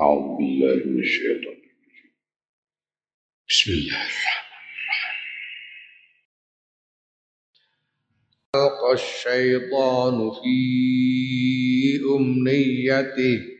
أعوذ بالله من الشيطان الرجيم. بسم الله الرحمن الرحيم. الشيطان في أمنيته.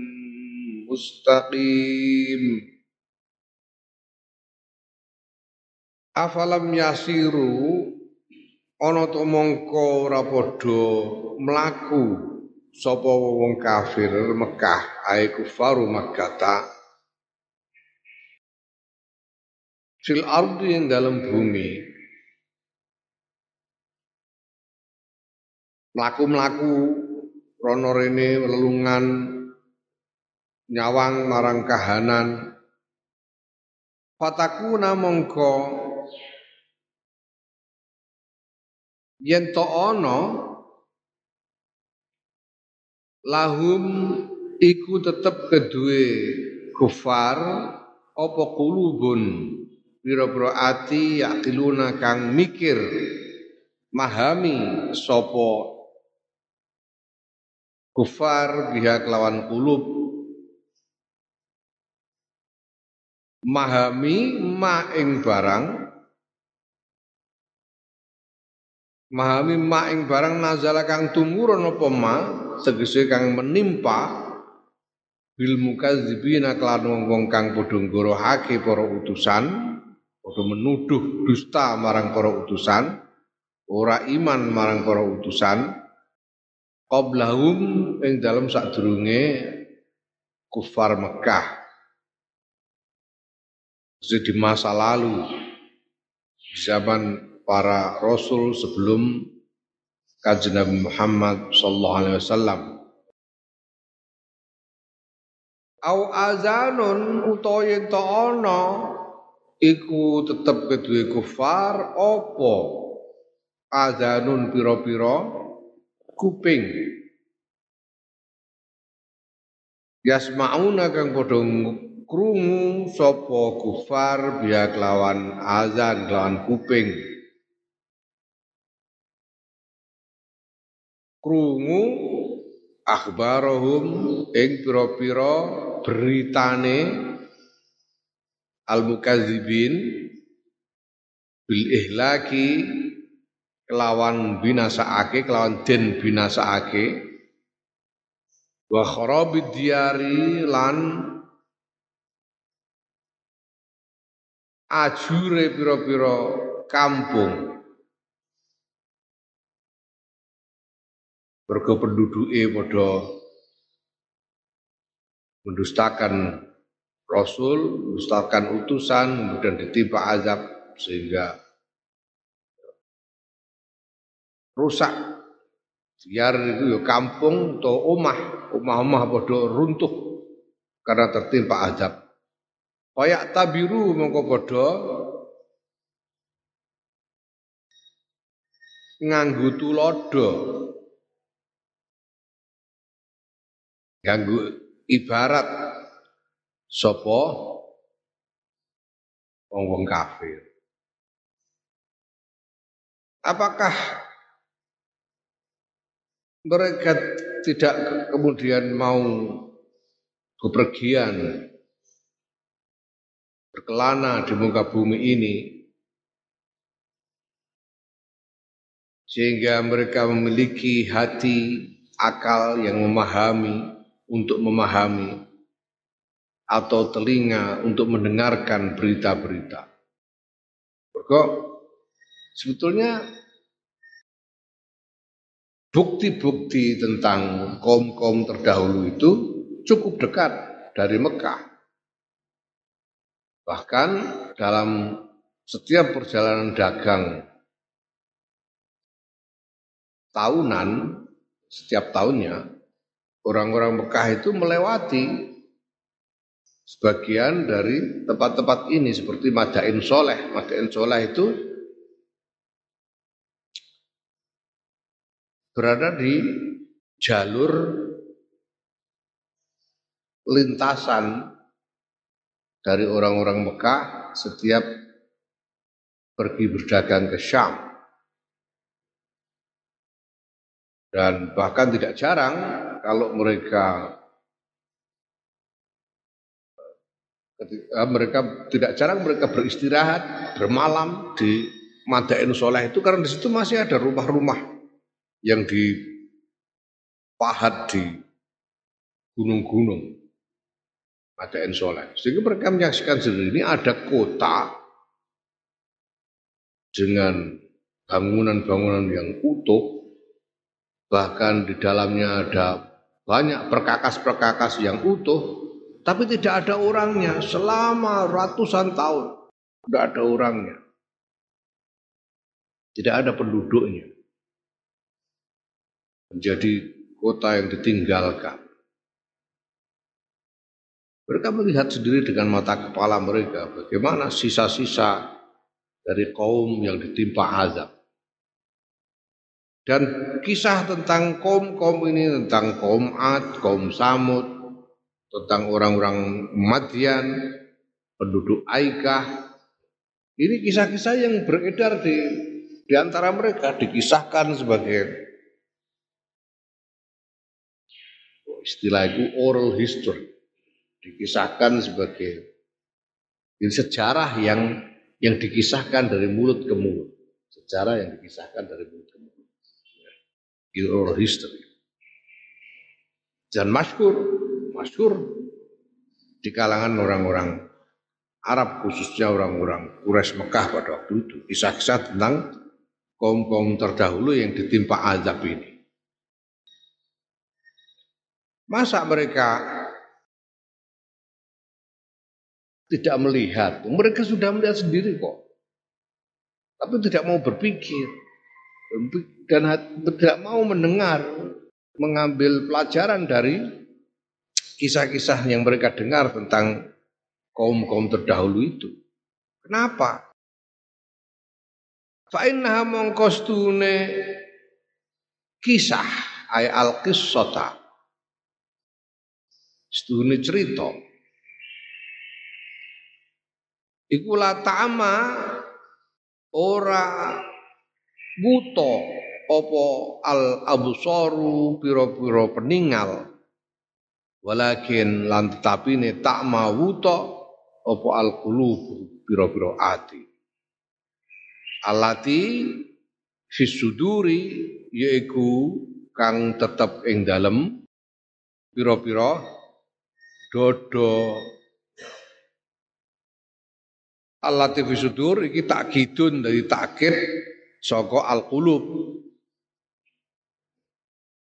mustaqim. Afalam yasiru ana to mongko ora padha mlaku sapa wong kafir Mekah ae kufaru Makkah. Fil ardi yang dalam bumi. Mlaku-mlaku rono rene lelungan nyawang marang kahanan. Fatakuna mongko. Yen to lahum iku tetep kedue kufar apa kulubun pira-pira ati yakiluna kang mikir mahami sapa kufar biha kelawan kulub mahami ma ing barang. Mahami ma ing barang nazala kang tumurun apa ma? Tegese kang menimpa. Bil mukadzibina kelan wong-wong kang padha nggorohake para utusan. Padha menuduh dusta marang para utusan. Ora iman marang para utusan. Qablahum ing dalem sadurunge kufar Mekah di masa lalu zaman para rasul sebelum kajian Nabi Muhammad sallallahu alaihi wasallam. Au azanun utawa ana iku tetep kedue kufar apa? Azanun pira-pira? Kuping. Yasmauna kang padha krungu sapa kufar biya kelawan azan kelawan kuping. Krungu akhbarahum ing pira-pira beritane al mukadzibin bil ihlaki kelawan binasaake kelawan den binasaake wa kharabid diyari lan ajure pira-pira kampung mergo penduduke padha mendustakan rasul, mendustakan utusan, kemudian ditimpa azab sehingga rusak. Biar itu ya kampung atau omah, omah-omah padha runtuh karena tertimpa azab. Kayak tabiru mongko padha nganggo tulodo. Nganggo ibarat sapa wong-wong kafir. apakah mereka tidak kemudian mau bepergian berkelana di muka bumi ini sehingga mereka memiliki hati akal yang memahami untuk memahami atau telinga untuk mendengarkan berita-berita. Kok sebetulnya bukti-bukti tentang kaum-kaum terdahulu itu cukup dekat dari Mekah. Bahkan dalam setiap perjalanan dagang tahunan, setiap tahunnya, orang-orang Mekah itu melewati sebagian dari tempat-tempat ini seperti Madain Soleh. Madain Soleh itu berada di jalur lintasan dari orang-orang Mekah setiap pergi berdagang ke Syam. Dan bahkan tidak jarang kalau mereka mereka tidak jarang mereka beristirahat bermalam di Madain Soleh itu karena di situ masih ada rumah-rumah yang dipahat di gunung-gunung ada Ensoleh. Sehingga mereka menyaksikan sendiri ini ada kota dengan bangunan-bangunan yang utuh, bahkan di dalamnya ada banyak perkakas-perkakas yang utuh, tapi tidak ada orangnya selama ratusan tahun. Tidak ada orangnya. Tidak ada penduduknya menjadi kota yang ditinggalkan. Mereka melihat sendiri dengan mata kepala mereka bagaimana sisa-sisa dari kaum yang ditimpa azab. Dan kisah tentang kaum-kaum ini, tentang kaum Ad, kaum Samud, tentang orang-orang Madian, penduduk Aikah, ini kisah-kisah yang beredar di, di antara mereka, dikisahkan sebagai istilah itu oral history dikisahkan sebagai sejarah yang yang dikisahkan dari mulut ke mulut. Sejarah yang dikisahkan dari mulut ke mulut. Itu oral history. Dan masyhur masyhur di kalangan orang-orang Arab khususnya orang-orang Quraisy Mekah pada waktu itu kisah-kisah tentang kaum-kaum terdahulu yang ditimpa azab ini. Masa mereka tidak melihat? Mereka sudah melihat sendiri kok. Tapi tidak mau berpikir dan tidak mau mendengar, mengambil pelajaran dari kisah-kisah yang mereka dengar tentang kaum-kaum terdahulu itu. Kenapa? Fa'innaha mongkostune kisah ay al-qissata Sedune cerita. Iku la ta'ama ora buta apa al absaru pira-pira peninggal walakin lan tetapine ta'ma wuta apa al qulub pira-pira ati. Alati fisuduri yaiku kang tetep ing dalem pira-pira dodo Al-Latif Sudur iki takkidun dari takkid saka al-qulub.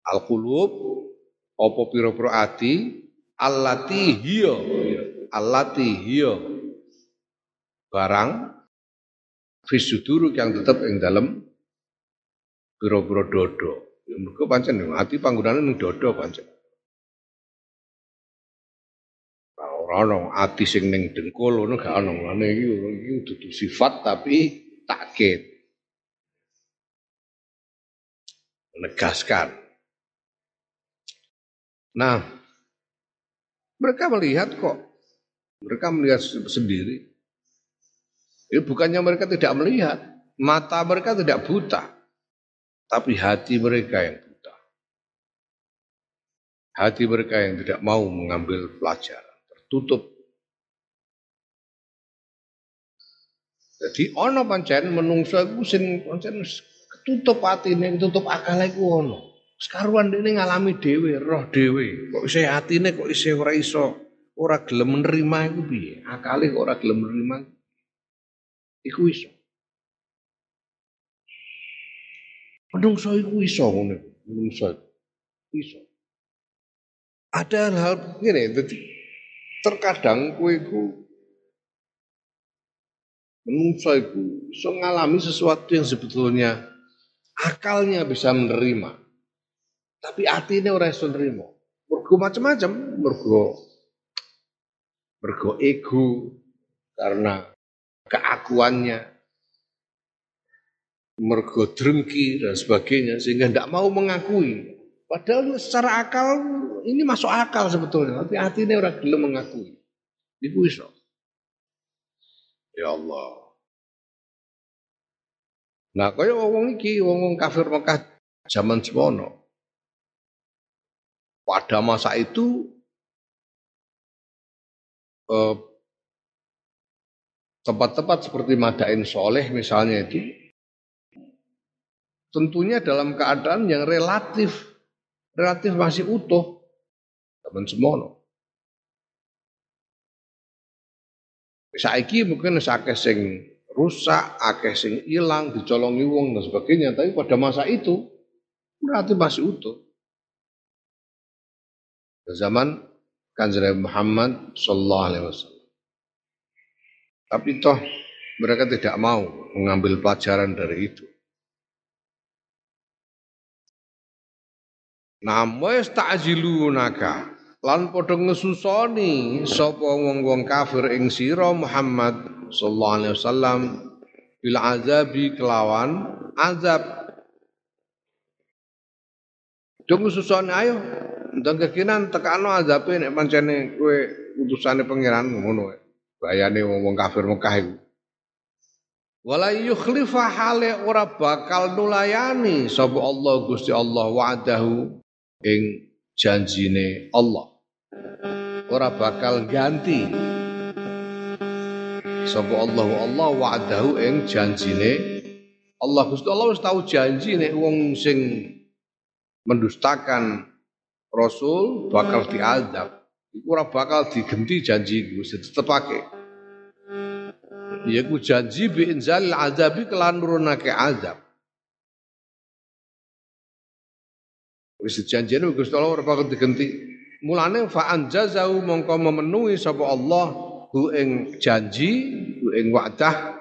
Al-qulub apa pira-pira ati allati hiya allati hiya barang fisudur yang tetep ing dalem pira-pira dodo. Ya mergo pancen ati panggonane ning dodo pancen. Ana ati sing ning dengkul ngono gak ana. Ngene iki iki dudu sifat tapi takkid menegaskan. Nah mereka melihat kok. Mereka melihat sendiri. Ya bukannya mereka tidak melihat. Mata mereka tidak buta, tapi hati mereka yang buta. Hati mereka yang tidak mau mengambil pelajaran, tertutup. Jadi ono pancen menungso iku sing pancen ketutup atine, ketutup akal iku ono. Sekaruan dene ngalami dhewe, roh dhewe. Kok isih atine kok isih ora iso ora gelem menerima iku piye? Akale kok ora gelem menerima. Iku iso. Menungso iku iso ngono. Menungso iso. Ada hal jadi terkadang kue ku menungso iku iso ngalami sesuatu yang sebetulnya akalnya bisa menerima. Tapi hatinya orang iso nerima. Mergo macam-macam, mergo mergo ego karena keakuannya mergo drengki dan sebagainya sehingga tidak mau mengakui. Padahal secara akal ini masuk akal sebetulnya, tapi hati ini orang belum mengakui. Ibu iso. Ya Allah. Nah, kaya wong iki wong kafir Mekah zaman semono. Pada masa itu eh, tempat-tempat seperti Madain Soleh misalnya itu tentunya dalam keadaan yang relatif relatif masih utuh teman semono. Saiki mungkin akeh sing rusak, akeh sing hilang, dicolongi wong dan sebagainya, tapi pada masa itu relatif masih utuh. Zaman Kanjeng Muhammad Sallallahu Alaihi Wasallam. Tapi toh mereka tidak mau mengambil pelajaran dari itu. Namoes ta'jilunaka. Lan padha ngesusoni sapa wong-wong kafir ing sira Muhammad sallallahu alaihi wasallam. Bil azabi kelawan azab. Dung susone ayo. Ndang kekinan tekano azabe nek pancene kowe utusane pangeran ngono bayane wong-wong kafir Mekah iku. Wala yukhlifa hale ora bakal nulayani sapa Allah Gusti Allah wa'dahu ing janjine Allah. Ora bakal ganti sapa Allah Allah wa'dahu ing janjine Allah Gusti Allah wis tau janji nek wong sing mendustakan Rasul bakal diadab. Iku ora bakal digenti janji iku tetepake. Iku janji bi inzal azabi kelan nurunake azab. Wis janjine Gusti Allah ora bakal digenti. Mulane fa anjazau mongko memenuhi sapa Allah hu ing janji, hu ing wa'dah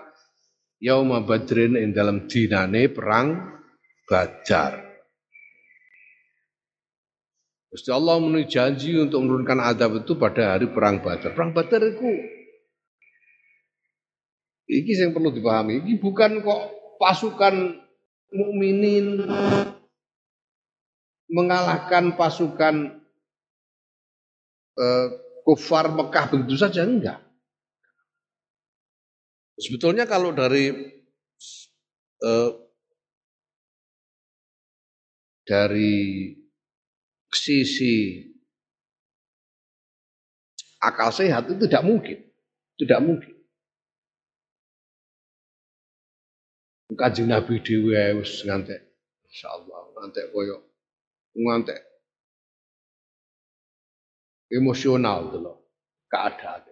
yauma badrin ing dalam dinane perang Badar. Gusti Allah memenuhi janji untuk menurunkan adab itu pada hari perang Badar. Perang Badar itu iki yang perlu dipahami. Ini bukan kok pasukan mukminin mengalahkan pasukan eh, kufar Mekah begitu saja enggak. Sebetulnya kalau dari eh, dari sisi akal sehat itu tidak mungkin, tidak mungkin. Kanjeng Nabi dhewe wis ngantek insyaallah ngantek koyo ngantek emosional dulu keadaan.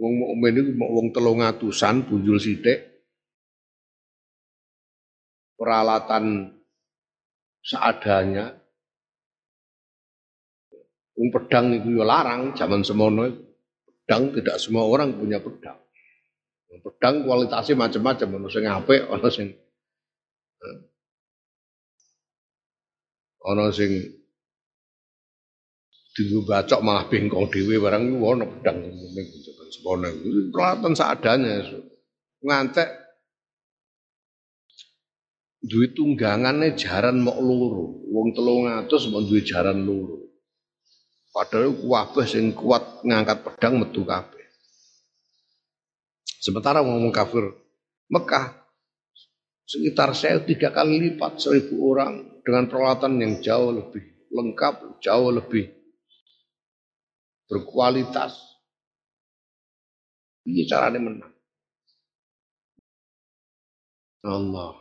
Wong mukmin itu wong telung atusan bunjul sithik. Peralatan seadanya. Wong pedang itu ya larang zaman semono. Pedang tidak semua orang punya pedang. Pedang kualitasnya macam-macam, ono sing apik, ono sing ana sing dienggo bacok malah bengkong dhewe barang iku ana pedang ning semono peralatan seadanya ngantek duwe tunggangane jaran mok loro. Wong 300 mok duwe jaran loro. Padahal kabeh sing kuat ngangkat pedang metu kabeh. Sementara wong kafir Mekah sekitar saya tiga kali lipat seribu orang dengan peralatan yang jauh lebih lengkap, jauh lebih berkualitas. Ini caranya menang. Allah.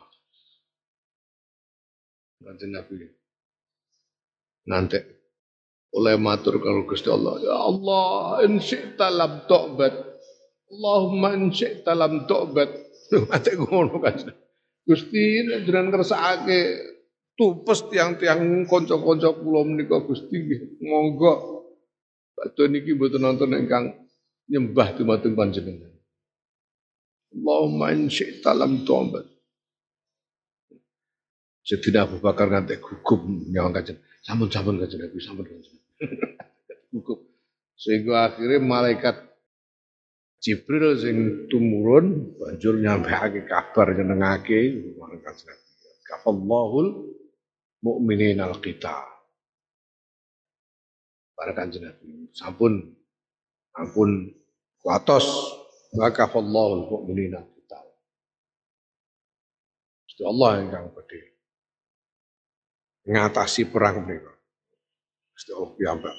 Nanti Nabi. Nanti oleh matur kalau Gusti Allah. Ya Allah, in syi'ta lam tu'bad. Allahumma in syi'ta lam tu'bad. Nanti ngono kan. Gusti jenengan kersakake tupes tiang-tiang konco-konco kula menika Gusti nggih. Monggo badhe niki mboten nonton ingkang nyembah dumateng panjenengan. Allahumma in syi'ta lam tu'bad. Sedina Abu Bakar nganti gugup nyawang kajen. Sampun-sampun kajen Nabi, sampun kajen. gugup. Sehingga akhirnya malaikat Jibril sing tumurun banjur nyampeake kabar nyenengake marang Kanjeng Nabi. Kafallahul kita. Para Kanjeng Nabi sampun ampun kuatos maka kafallahul mukminin al kita. Gusti Allah ingkang gede ngatasi perang mereka. Gusti Allah piyambak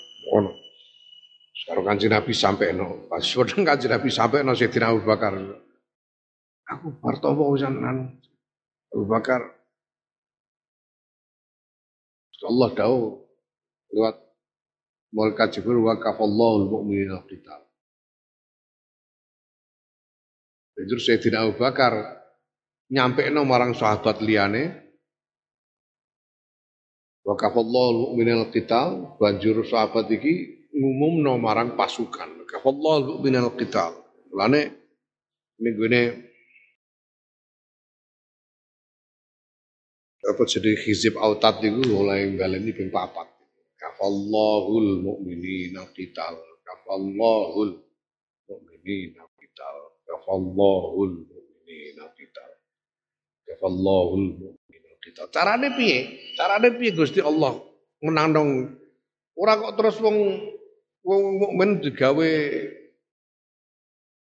sekarang kanji Nabi sampai no, pas sudah kanji Nabi sampai no Sayyidina Abu Bakar. Aku partomo usanan Abu Bakar. Allah tahu lewat malaikat Jibril wa kafallahu al-mu'minina qital. Terus Sayyidina Abu Bakar nyampe no marang sahabat liane wa kafallahu al-mu'minina qital banjur sahabat iki ngumumno marang pasukan. Kafallahu minal qital. Lane ini apa jadi hizib autat itu mulai baleni ping papat. Kafallahul mu'minina qital. Kafallahul mu'minina qital. Kafallahul mu'minina qital. Kafallahul mu'minina qital. Carane piye? Carane piye Gusti Allah menang dong. Ora kok terus wong Wong mukmin digawe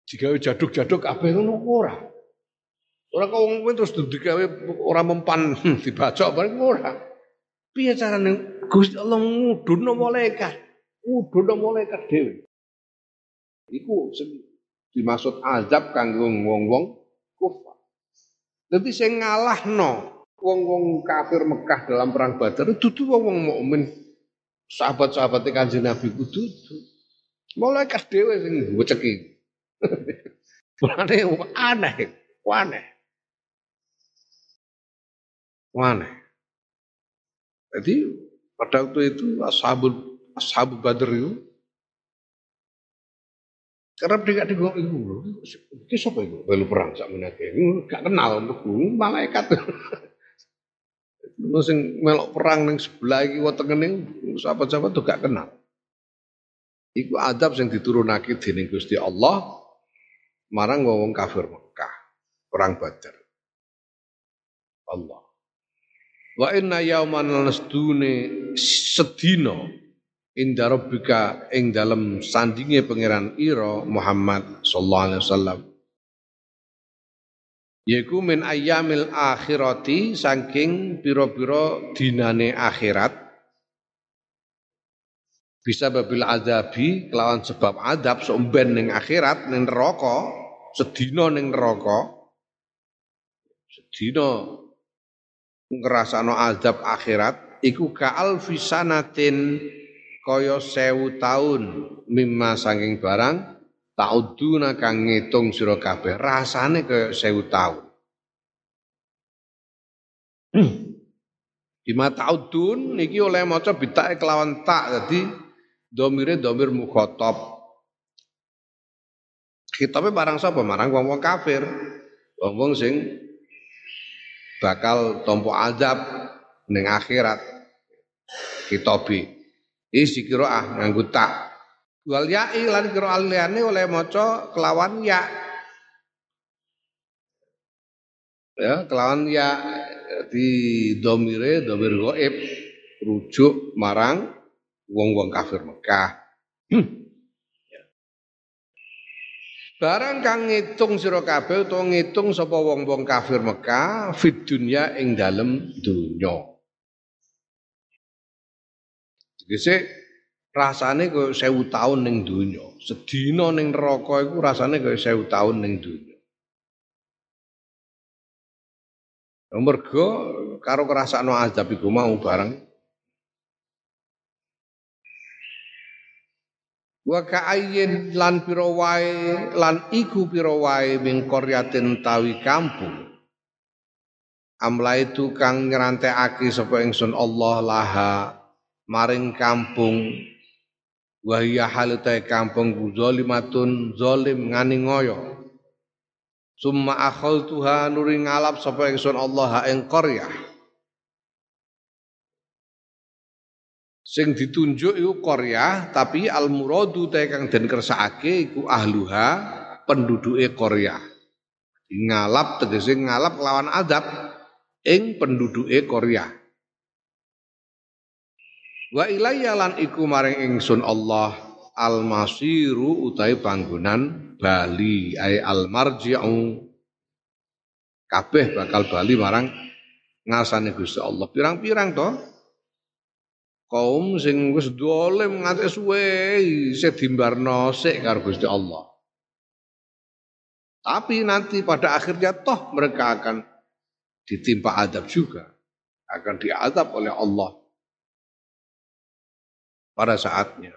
digawe jaduk-jaduk kabeh ngono ora. Ora kok wong mukmin terus digawe ora mempan dibacok bareng ora. Piye carane Gusti Allah ngudunno malaikat? Ngudunno malaikat dhewe. Iku dimaksud azab kanggo wong-wong kufar. Dadi sing ngalahno wong-wong kafir Mekah dalam perang Badar dudu wong mukmin sahabat-sahabat Kanjeng Nabi ku dudu. Malaikat dhewe sing ngeceki. Mulane aneh, aneh. Aneh. Jadi pada waktu itu ashabul ashabu Badr itu kerap tidak digok itu, itu siapa itu? Belu perang sak menake, gak kenal, malaikat. sing melok perang ning sebelah iki wetengene sahabat-sahabat tuh gak kenal. Iku adab sing diturunake dening Gusti Allah marang wong kafir Mekah, perang Badar. Allah. Wa inna yauman nasdune sedina inda rabbika ing dalem sandinge pangeran ira Muhammad sallallahu alaihi wasallam Yaiku min ayyamil akhirati saking piro-piro dinane akhirat. Bisa babil adabi kelawan sebab adab somben ning akhirat ning neraka sedina ning neraka. Sedina ngrasakno adab akhirat iku ka alfisanatin kaya sewu taun mimma saking barang Ta'uduna kang ngitung sira kabeh rasane kaya sewu taun. Bima ta'udun niki oleh maca bitake kelawan tak dadi domire domir mukhatab. Kitabe barang sapa? Marang wong-wong kafir. Wong-wong sing bakal tompo azab ning akhirat. Kitabe. Isi kira ah nganggo tak Wal ya'i lan kira oleh maca kelawan ya. Ya, kelawan ya di domire domir goib rujuk marang wong-wong kafir Mekah. Barang kang ngitung sira kabeh utawa ngitung sapa wong-wong kafir Mekah fid dunya ing dalem dunya. Tegese rasane kaya sewu tahun ning dunya. Sedina ning neraka iku rasane kaya sewu tahun ning dunya. Mergo karo kerasakno azab iku mau bareng Wa ka'ayyin lan pira wae lan iku pira wae ming qaryatin tawi kampung. Amla itu kang nyrantekake sapa ingsun Allah laha maring kampung wa hiya halata kampung zalimatun zalim ngani ngoyo. Summa akhaltuha nuri ngalap sapa ingsun Allah ing qaryah. sing ditunjuk iku Korea tapi al muradu kang den kersakake iku ahluha penduduke Korea ngalap tegese ngalap lawan adab ing penduduke Korea wa ilayya lan iku maring ingsun Allah al masiru utai panggonan bali ay al marji'u kabeh bakal bali marang ngasane Gusti Allah pirang-pirang toh kaum sing wis dolim nganti suwe isih dimbarno sik karo Gusti Allah. Tapi nanti pada akhirnya toh mereka akan ditimpa adab juga. Akan diadab oleh Allah pada saatnya.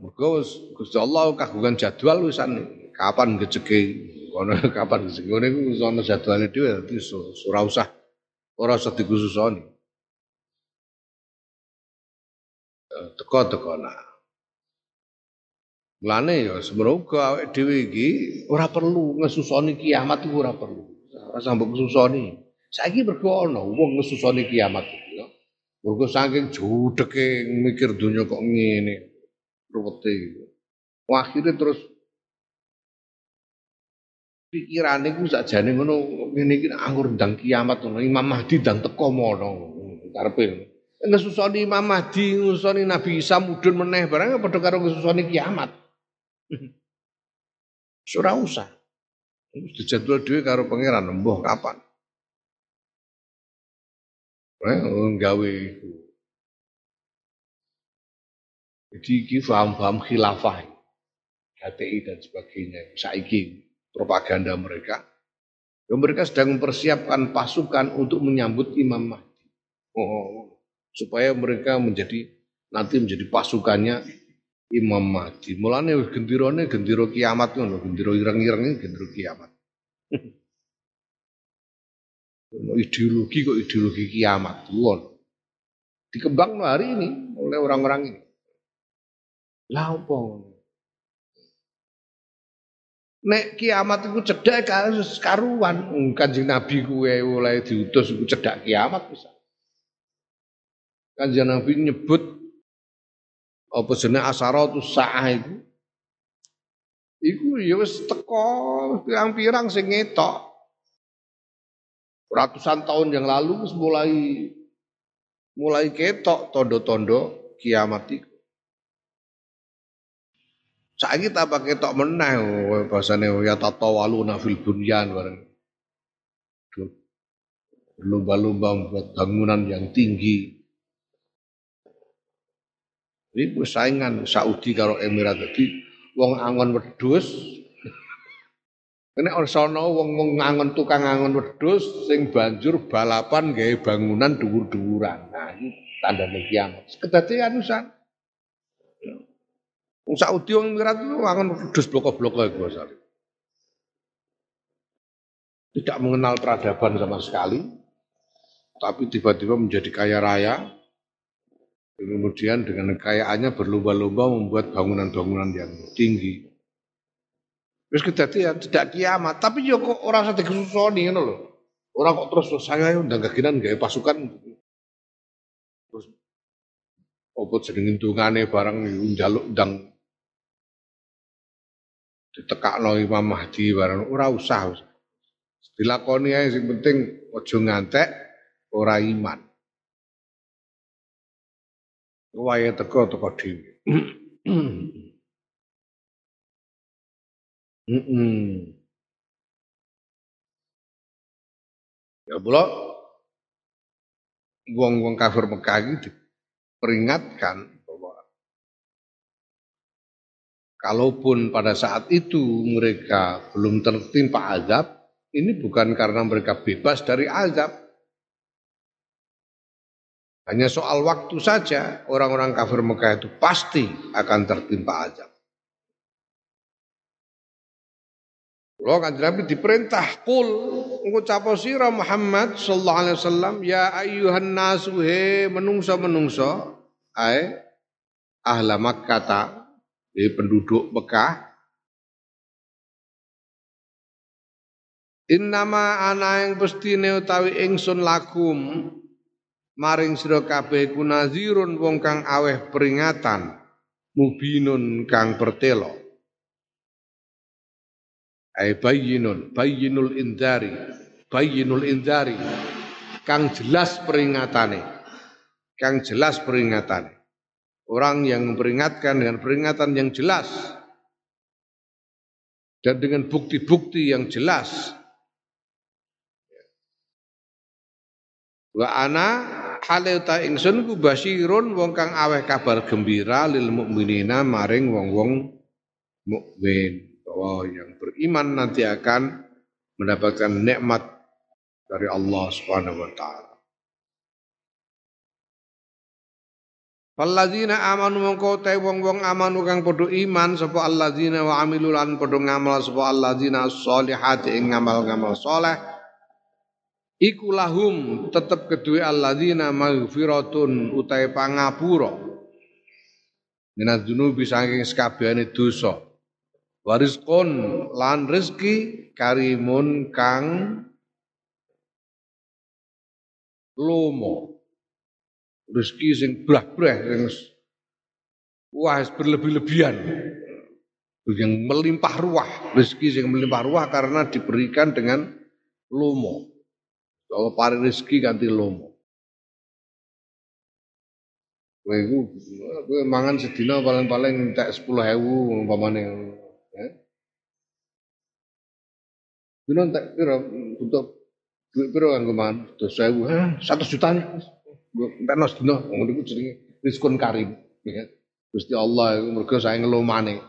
Mergo Gusti Allah kagungan jadwal wisan kapan gejeke kono kapan gejeke ngene iku ana jadwale dhewe dadi ora usah ora usah dikhususoni. Eh, teko-teko nah. Mulane ya semoga awake dhewe iki ora perlu ngesusoni kiamat iku ora perlu. Ora sampe ngesusoni. Saiki mergo ana wong ngesusoni kiamat. Mergo saking judeke mikir dunia kok ngene. Ruwete iku. Akhirnya terus pikirane ku sakjane ngono ngene iki anggur ndang kiamat ngono Imam Mahdi ndang teko mono karepe ngesusoni Imam Mahdi ngesusoni Nabi Isa mudhun meneh barang padha karo ngesusoni kiamat ora usah dijadwal dhewe karo pangeran kapan eh gawe iku jadi iki paham-paham khilafah HTI dan sebagainya saiki propaganda mereka. Ya, mereka sedang mempersiapkan pasukan untuk menyambut Imam Mahdi. Oh, supaya mereka menjadi nanti menjadi pasukannya Imam Mahdi. Mulane gendirone gendiro kiamat ngono, gendiro ireng-ireng gendiro kiamat. ideologi kok ideologi kiamat ngono. Dikembang hari ini oleh orang-orang ini. Apa Nek kiamat itu cedek karuan, kanjeng Nabi kuwe oleh diutus iku cedak kiamat bisa. Kanjeng Nabi nyebut apa jenenge asaratus saah itu. Iku ya wis teko pirang-pirang sing ngetok. Ratusan tahun yang lalu mulai mulai ketok tondo-tondo kiamat itu. Saiki tak pakai tok meneh bahasane ya tatawaluna fil bunyan bareng. Lomba-lomba membuat bangunan yang tinggi. Ini persaingan Saudi karo Emirat jadi wong angon wedhus Ini orang sono wong ngangon tukang angon wedhus sing banjur balapan gawe bangunan dhuwur-dhuwuran. Nah, tanda kiamat. Kedadian usan. Wong Saudi wong Emirat itu wangun dus blok-blok iku asale. Tidak mengenal peradaban sama sekali, tapi tiba-tiba menjadi kaya raya. Kemudian dengan kekayaannya berlomba-lomba membuat bangunan-bangunan yang tinggi. Terus kejadian tidak kiamat, tapi yo kok orang sadek kesusoni ngono lho. Orang kok terus saya udah gaginan gaya pasukan terus opo jeneng ndungane barang njaluk ndang ditekakno Imam Mahdi barang ora usah. Dilakoni ae sing penting aja ngantek ora iman. Wae teko teko dhewe. -mm. Ya pula wong-wong kafir Mekah ini diperingatkan bahwa kalaupun pada saat itu mereka belum tertimpa azab, ini bukan karena mereka bebas dari azab. Hanya soal waktu saja orang-orang kafir Mekah itu pasti akan tertimpa azab. Kalau kan Nabi diperintah kul ngucap sira Muhammad sallallahu alaihi wasallam ya ayyuhan nasu he menungso menungso ai ahla Makkah ta penduduk Mekah. Innama ana yang pestine utawi ingsun lakum maring sira kabeh kunazirun wong kang aweh peringatan mubinun kang pertelo ay bayyinun bayyinul indari bayyinul indari. Kang jelas peringatane kang jelas peringatane orang yang memperingatkan dengan peringatan yang jelas. Dan dengan bukti-bukti yang jelas. Wa ana hale ta ingsun ku basyirun wong kang aweh kabar gembira lil mukminina maring wong-wong mukmin bahwa yang beriman nanti akan mendapatkan nikmat dari Allah Subhanahu wa taala. Alladzina amanu mongko te wong-wong amanu kang padha iman sapa alladzina wa amilu lan padha ngamal sapa alladzina sholihati ing ngamal-ngamal saleh. Iku lahum tetep kedue alladzina maghfiratun utahe pangapura. Minaz dzunubi saking sakabehane dosa Wariskon lan rezeki karimun kang lomo. Rezeki sing brah-brah sing wah berlebih-lebihan. Yang melimpah ruah, rezeki sing melimpah ruah karena diberikan dengan lomo. Kalau pari rezeki ganti lomo. Kowe iku mangan sedina paling-paling entek 10.000 umpamane Dino tak piro butuh duit piro kanggo mangan? Dos sewu, ha, satu juta nih. Entek nos dino, ngono iku jenenge rizkun karim. Ya. Gusti Allah iku mergo saya ngelomane.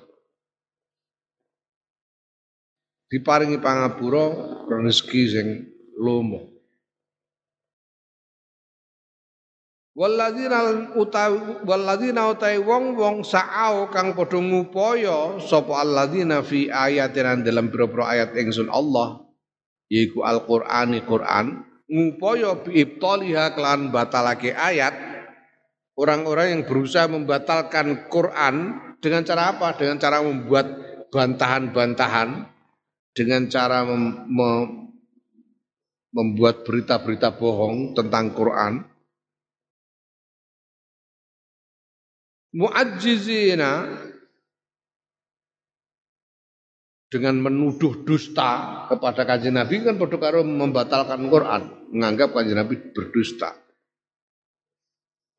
Diparingi pangapura rezeki sing lomo. Walladzina utawi walladzina utai wong-wong sa'au kang padha ngupaya sapa alladzina fi ayatin dalam pira-pira ayat ingsun Allah yaiku Al-Qur'ani Qur'an ngupaya biibtaliha kelan batalake ayat orang-orang yang berusaha membatalkan Quran dengan cara apa? Dengan cara membuat bantahan-bantahan dengan cara mem mem membuat berita-berita bohong tentang Quran muajizina dengan menuduh dusta kepada kanjeng Nabi kan padha karo membatalkan Quran, menganggap kanjeng Nabi berdusta.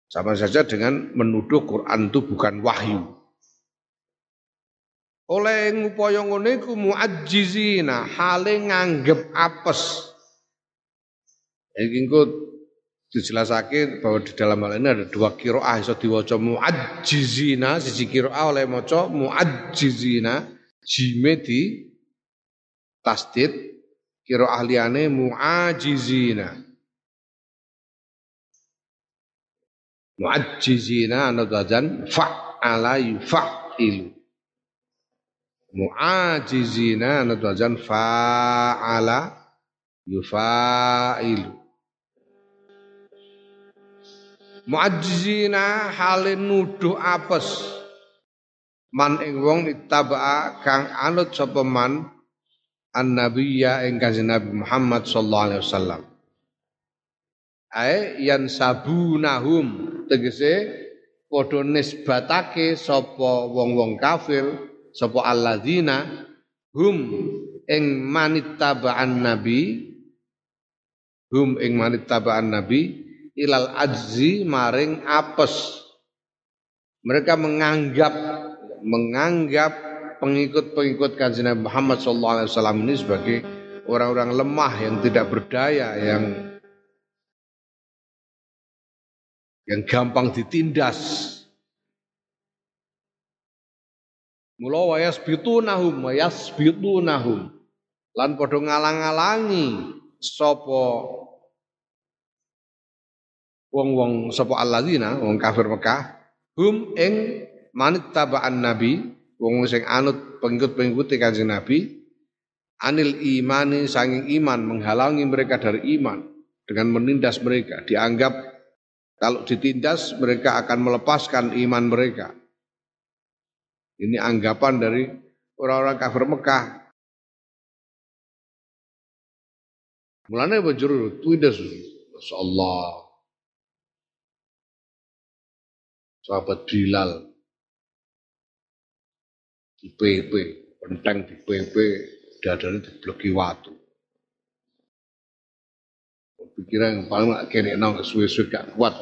Sama saja dengan menuduh Quran itu bukan wahyu. Oleh ngupaya ngene iku muajizina hale nganggep apes. Iki engko dijelasake bahwa di dalam hal ini ada dua kiroah iso diwaca muajizina siji kiroah oleh maca muajizina jime di tasdid kiroah liyane muajizina muajizina ana wazan fa'ala yufa'ilu muajizina ana wazan fa'ala yufa'ilu muajizina halin nuduh apes. Man ing wong ittaba kang anut sapa man? Annabiyya ing kanjeng Nabi Muhammad sallallahu alaihi wasallam. Ae yan sabunahum. Tegese padha nisbatake sapa wong-wong kafir sapa alladzina hum ing manittaba'an nabi hum ing manittaba'an nabi ilal ajzi maring apes. Mereka menganggap menganggap pengikut-pengikut kanjeng Muhammad SAW ini sebagai orang-orang lemah yang tidak berdaya, yang yang gampang ditindas. Mula wayas bitunahum, wayas bitunahum. Lan padha ngalang-alangi sapa wong-wong sapa alladzina wong kafir Mekah hum ing manit tabaan nabi wong sing anut pengikut-pengikut Kanjeng Nabi anil imani sanging iman menghalangi mereka dari iman dengan menindas mereka dianggap kalau ditindas mereka akan melepaskan iman mereka. Ini anggapan dari orang-orang kafir Mekah. Mulanya bajur tuidas Allah sahabat Bilal di PP, penteng di PP, dadane dibloki watu. Pikiran yang paling gak kene nang suwe-suwe gak kuat.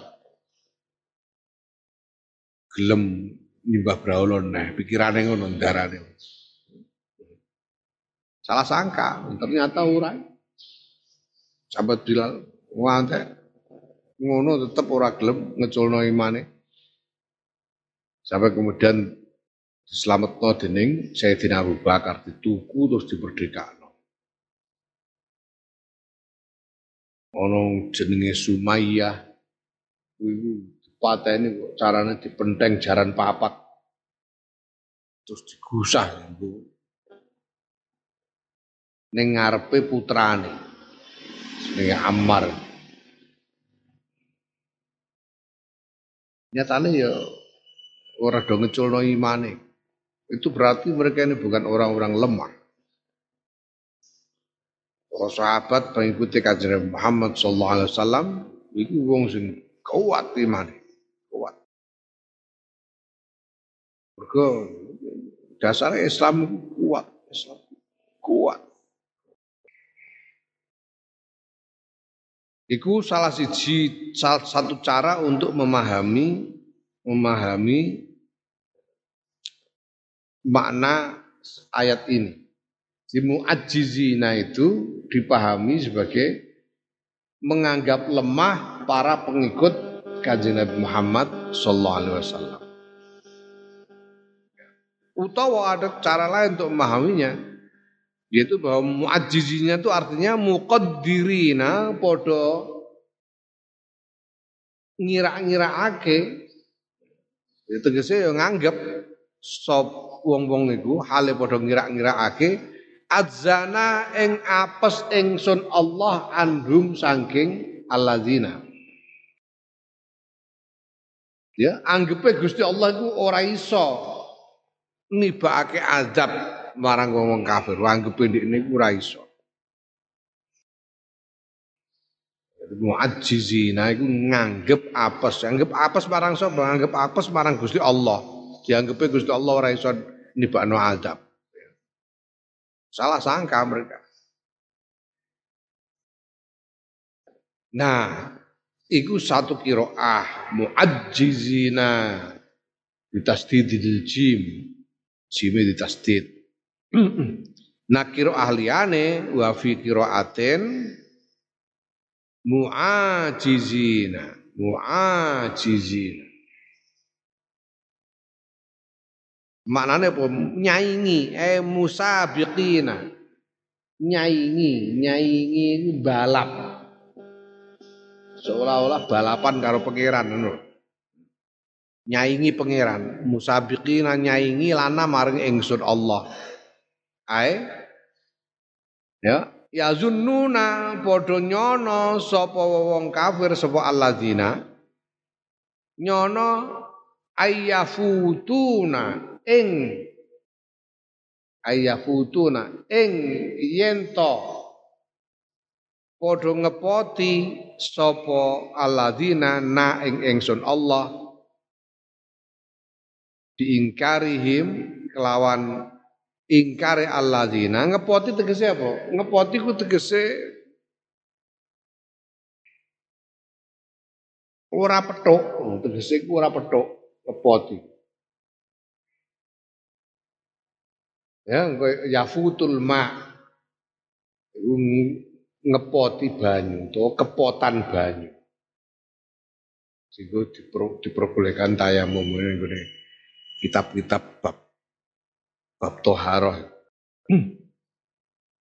Gelem nyembah brahola nah, pikirane ngono darane. Salah sangka, ternyata ora. Sahabat Bilal, wante ngono tetep ora gelem ngeculno imane. Sampai kemudian diselametno dening Sayyidina Abu Bakar dituku terus diperdekakno. Ono jenenge Sumayyah kuwi dipateni kok carane dipenteng jaran papat terus digusah nggo ning ngarepe putrane jenenge Ammar. Nyatane ya ora do ngeculno imane itu berarti mereka ini bukan orang-orang lemah. Para sahabat mengikuti kajian Muhammad sallallahu alaihi wasallam itu wong sing kuat iman, kuat. Mergo dasar Islam kuat, Islam kuat. Iku salah siji salah satu cara untuk memahami memahami makna ayat ini. Si mu'ajizina itu dipahami sebagai menganggap lemah para pengikut kajian Nabi Muhammad sallallahu alaihi wasallam. Utawa ada cara lain untuk memahaminya yaitu bahwa mu'ajizinya itu artinya muqaddirina podo ngira-ngiraake itu yang nganggap sop wong-wong niku hale padha ngira-ngirakake adzana ing apes ingsun Allah andhum saking alladzina. Ya, anggepe Gusti Allah iku ora iso nibakake azab marang wong kafir. Anggepe ndekne iku ora iso. Mu'ajizina iku nganggep apes, anggap apes marang sapa? Nganggep apes marang Gusti Allah. Dianggepe Gusti Allah ora iso nibakno adab. Salah sangka mereka. Nah, itu satu kiroah muajizina ditasdidil jim. Jime ditasdid. nah kiro ahliane wa fi muajizina muajizina Maknanya apa? Nyaingi, eh musabiqina. Nyaingi, nyaingi balap. Seolah-olah balapan karo pangeran ngono. Nyaingi pangeran, musabiqina nyaingi lana maring ingsun Allah. Ae ya ya zunnuna padha nyono sapa wong kafir sapa alladzina? Nyono ayyafutuna ing ayafutuna ing yen to. Padha ngepoti sapa alladzina na ing ingsun Allah diingkarihim kelawan ingkare alladzina. Ngepoti tegese apa? Ngepoti ku tegese ora petuk tegese ku ora petuk ngepoti. Ya, yafutul ma. ngepoti banyu atau kepotan banyu. Sehingga diperbolehkan tayamum. Ini kitab-kitab bab bab toharoh. Hmm.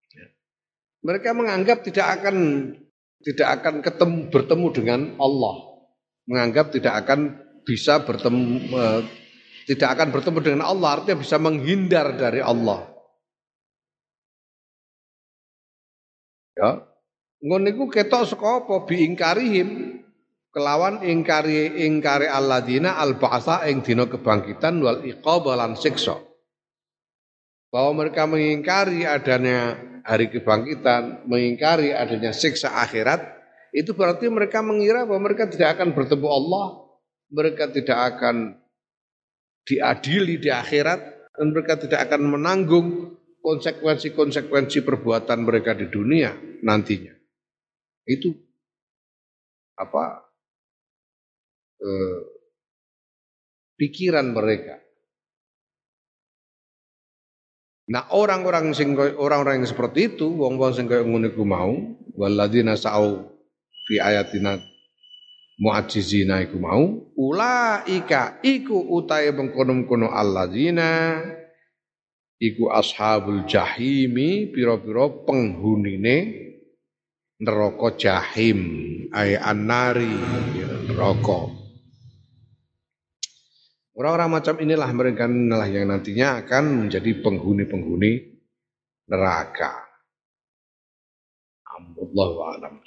Ya. Mereka menganggap tidak akan tidak akan ketemu bertemu dengan Allah. Menganggap tidak akan bisa bertemu eh, tidak akan bertemu dengan Allah artinya bisa menghindar dari Allah. Ya. Ngono niku ketok saka apa biingkarihim kelawan ingkari ingkari alladzina al ba'sa ing dina kebangkitan wal iqab lan siksa. Bahwa mereka mengingkari adanya hari kebangkitan, mengingkari adanya siksa akhirat, itu berarti mereka mengira bahwa mereka tidak akan bertemu Allah, mereka tidak akan diadili di akhirat, dan mereka tidak akan menanggung konsekuensi-konsekuensi perbuatan mereka di dunia nantinya. Itu apa eh, pikiran mereka. Nah orang-orang sing orang-orang yang seperti itu, wong-wong sing kaya ngono iku mau, waladina sa'u fi ayatina mu'ajizina iku mau, ulaika iku utahe mengkono-kono alladzina iku ashabul jahimi pira-pira penghunine neraka jahim ay annari neraka orang-orang macam inilah mereka inilah yang nantinya akan menjadi penghuni-penghuni neraka. Allahu a'lam